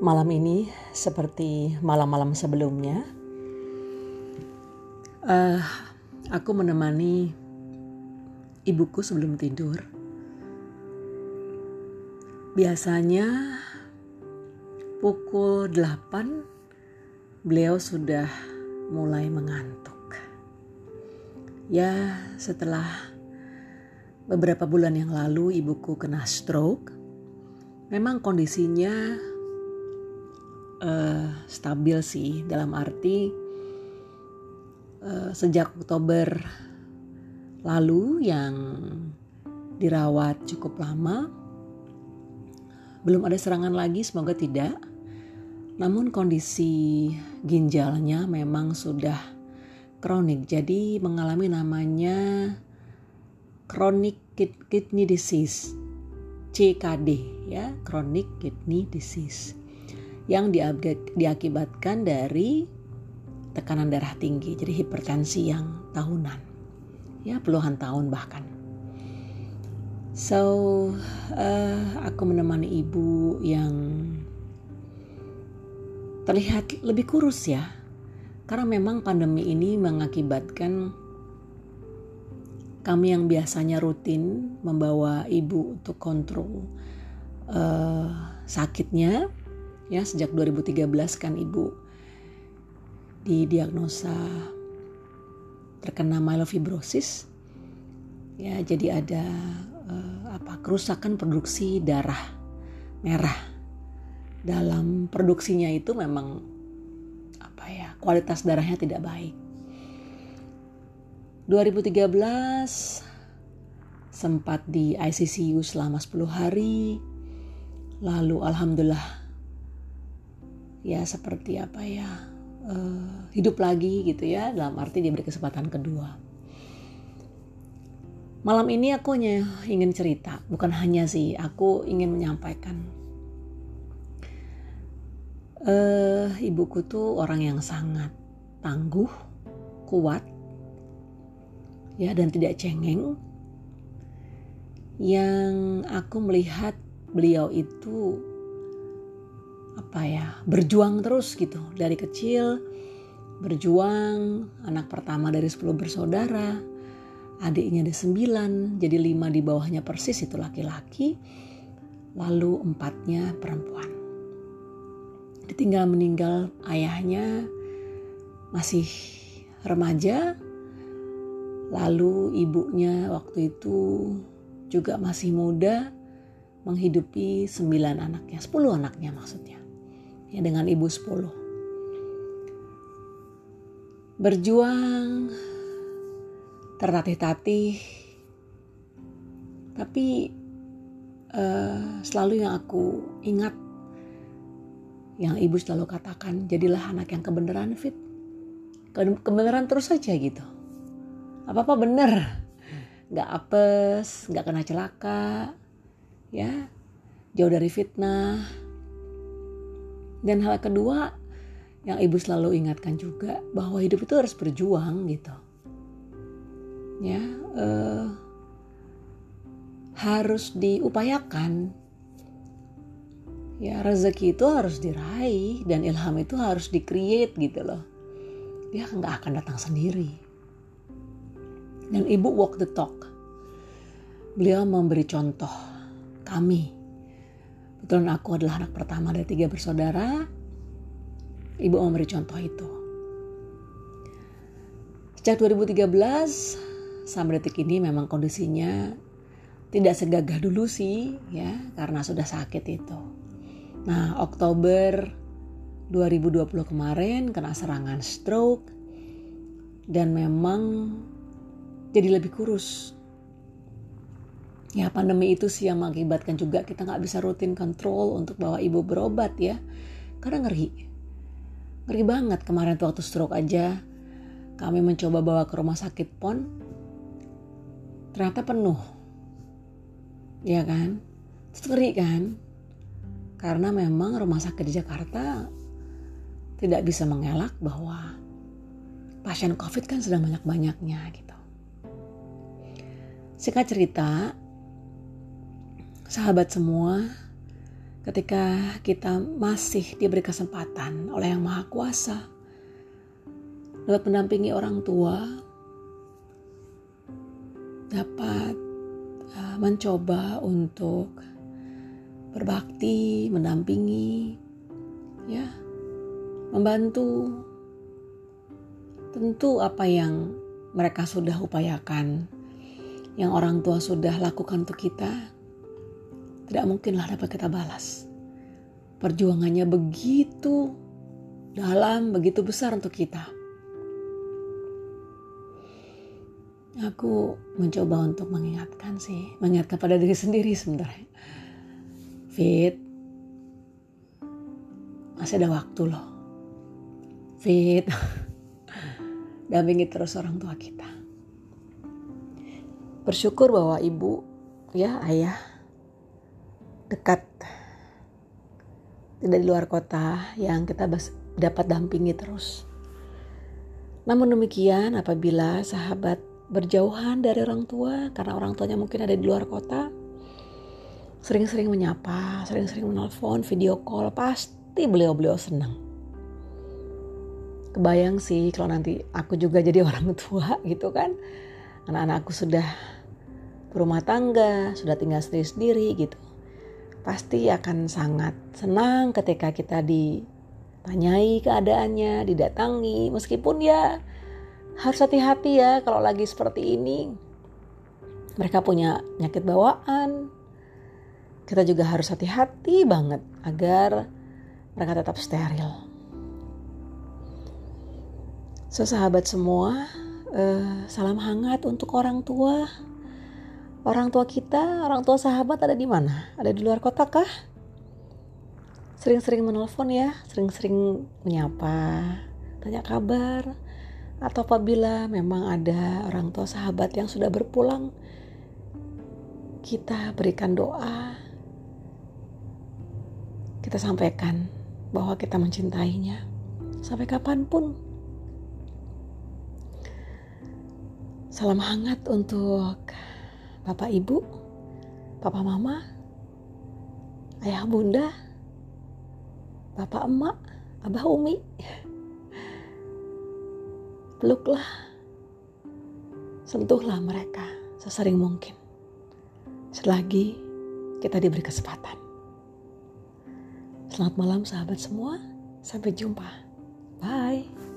Malam ini seperti malam-malam sebelumnya, uh, aku menemani ibuku sebelum tidur. Biasanya pukul 8 beliau sudah mulai mengantuk. Ya, setelah beberapa bulan yang lalu ibuku kena stroke. Memang kondisinya uh, stabil sih. Dalam arti uh, sejak Oktober lalu yang dirawat cukup lama belum ada serangan lagi semoga tidak. Namun kondisi ginjalnya memang sudah kronik jadi mengalami namanya chronic kidney disease CKD ya chronic kidney disease yang diakibatkan dari tekanan darah tinggi jadi hipertensi yang tahunan. Ya puluhan tahun bahkan. So uh, aku menemani ibu yang terlihat lebih kurus ya. Karena memang pandemi ini mengakibatkan kami yang biasanya rutin membawa ibu untuk kontrol uh, sakitnya ya sejak 2013 kan ibu didiagnosa terkena myelofibrosis ya jadi ada uh, apa kerusakan produksi darah merah dalam produksinya itu memang apa ya kualitas darahnya tidak baik. 2013 sempat di ICCU selama 10 hari. Lalu alhamdulillah ya seperti apa ya uh, hidup lagi gitu ya dalam arti diberi kesempatan kedua. Malam ini aku ingin cerita, bukan hanya sih, aku ingin menyampaikan uh, ibuku tuh orang yang sangat tangguh, kuat, ya dan tidak cengeng. Yang aku melihat beliau itu apa ya berjuang terus gitu dari kecil berjuang anak pertama dari 10 bersaudara adiknya ada 9 jadi lima di bawahnya persis itu laki-laki lalu empatnya perempuan ditinggal meninggal ayahnya masih remaja lalu ibunya waktu itu juga masih muda menghidupi sembilan anaknya, sepuluh anaknya maksudnya. Ya dengan ibu sepuluh. Berjuang tertatih-tatih tapi uh, selalu yang aku ingat yang ibu selalu katakan, jadilah anak yang kebenaran fit. Kebenaran terus saja gitu. Apa-apa bener. Gak apes, gak kena celaka. Ya, jauh dari fitnah. Dan hal kedua yang ibu selalu ingatkan juga bahwa hidup itu harus berjuang gitu. Ya, uh, harus diupayakan ya rezeki itu harus diraih dan ilham itu harus di-create gitu loh. Dia nggak akan datang sendiri. Dan ibu walk the talk. Beliau memberi contoh kami. Betul aku adalah anak pertama dari tiga bersaudara. Ibu memberi contoh itu. Sejak 2013 sampai detik ini memang kondisinya tidak segagah dulu sih ya karena sudah sakit itu. Nah, Oktober 2020 kemarin kena serangan stroke dan memang jadi lebih kurus. Ya pandemi itu sih yang mengakibatkan juga kita nggak bisa rutin kontrol untuk bawa ibu berobat ya. Karena ngeri. Ngeri banget kemarin tuh waktu stroke aja. Kami mencoba bawa ke rumah sakit pon. Ternyata penuh. Ya kan? Terus ngeri kan? Karena memang rumah sakit di Jakarta tidak bisa mengelak bahwa pasien COVID kan sedang banyak-banyaknya gitu. Singkat cerita, sahabat semua, ketika kita masih diberi kesempatan oleh Yang Maha Kuasa dapat mendampingi orang tua, dapat uh, mencoba untuk berbakti, mendampingi, ya, membantu. Tentu apa yang mereka sudah upayakan, yang orang tua sudah lakukan untuk kita, tidak mungkinlah dapat kita balas. Perjuangannya begitu dalam, begitu besar untuk kita. Aku mencoba untuk mengingatkan sih, mengingatkan pada diri sendiri sebenarnya. Fit, masih ada waktu loh. Fit, dampingi terus orang tua kita. Bersyukur bahwa ibu, ya ayah, dekat tidak di luar kota yang kita dapat dampingi terus. Namun demikian apabila sahabat berjauhan dari orang tua karena orang tuanya mungkin ada di luar kota, sering-sering menyapa, sering-sering menelpon, video call, pasti beliau-beliau senang. Kebayang sih kalau nanti aku juga jadi orang tua gitu kan. Anak-anakku sudah berumah tangga, sudah tinggal sendiri-sendiri gitu. Pasti akan sangat senang ketika kita ditanyai keadaannya, didatangi, meskipun ya harus hati-hati ya kalau lagi seperti ini. Mereka punya penyakit bawaan. Kita juga harus hati-hati banget agar mereka tetap steril. So sahabat semua, uh, salam hangat untuk orang tua. Orang tua kita, orang tua sahabat ada di mana? Ada di luar kota kah? Sering-sering menelpon ya, sering-sering menyapa, tanya kabar, atau apabila memang ada orang tua sahabat yang sudah berpulang, kita berikan doa, kita sampaikan bahwa kita mencintainya sampai kapan pun. Salam hangat untuk Bapak Ibu, Papa Mama, Ayah Bunda, Bapak Emak, Abah Umi peluklah, sentuhlah mereka sesering mungkin. Selagi kita diberi kesempatan. Selamat malam sahabat semua, sampai jumpa. Bye.